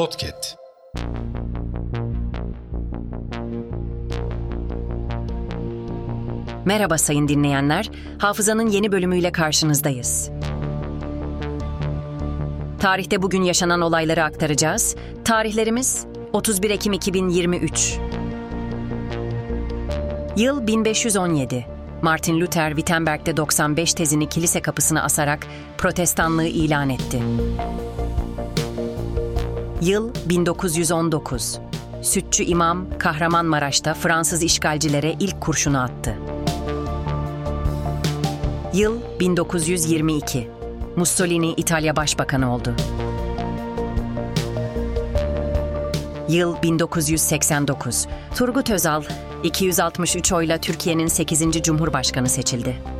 Podcast. Merhaba sayın dinleyenler. Hafızanın yeni bölümüyle karşınızdayız. Tarihte bugün yaşanan olayları aktaracağız. Tarihlerimiz 31 Ekim 2023. Yıl 1517. Martin Luther Wittenberg'de 95 tezini kilise kapısına asarak protestanlığı ilan etti. Yıl 1919. Sütçü İmam Kahramanmaraş'ta Fransız işgalcilere ilk kurşunu attı. Yıl 1922. Mussolini İtalya Başbakanı oldu. Yıl 1989. Turgut Özal 263 oyla Türkiye'nin 8. Cumhurbaşkanı seçildi.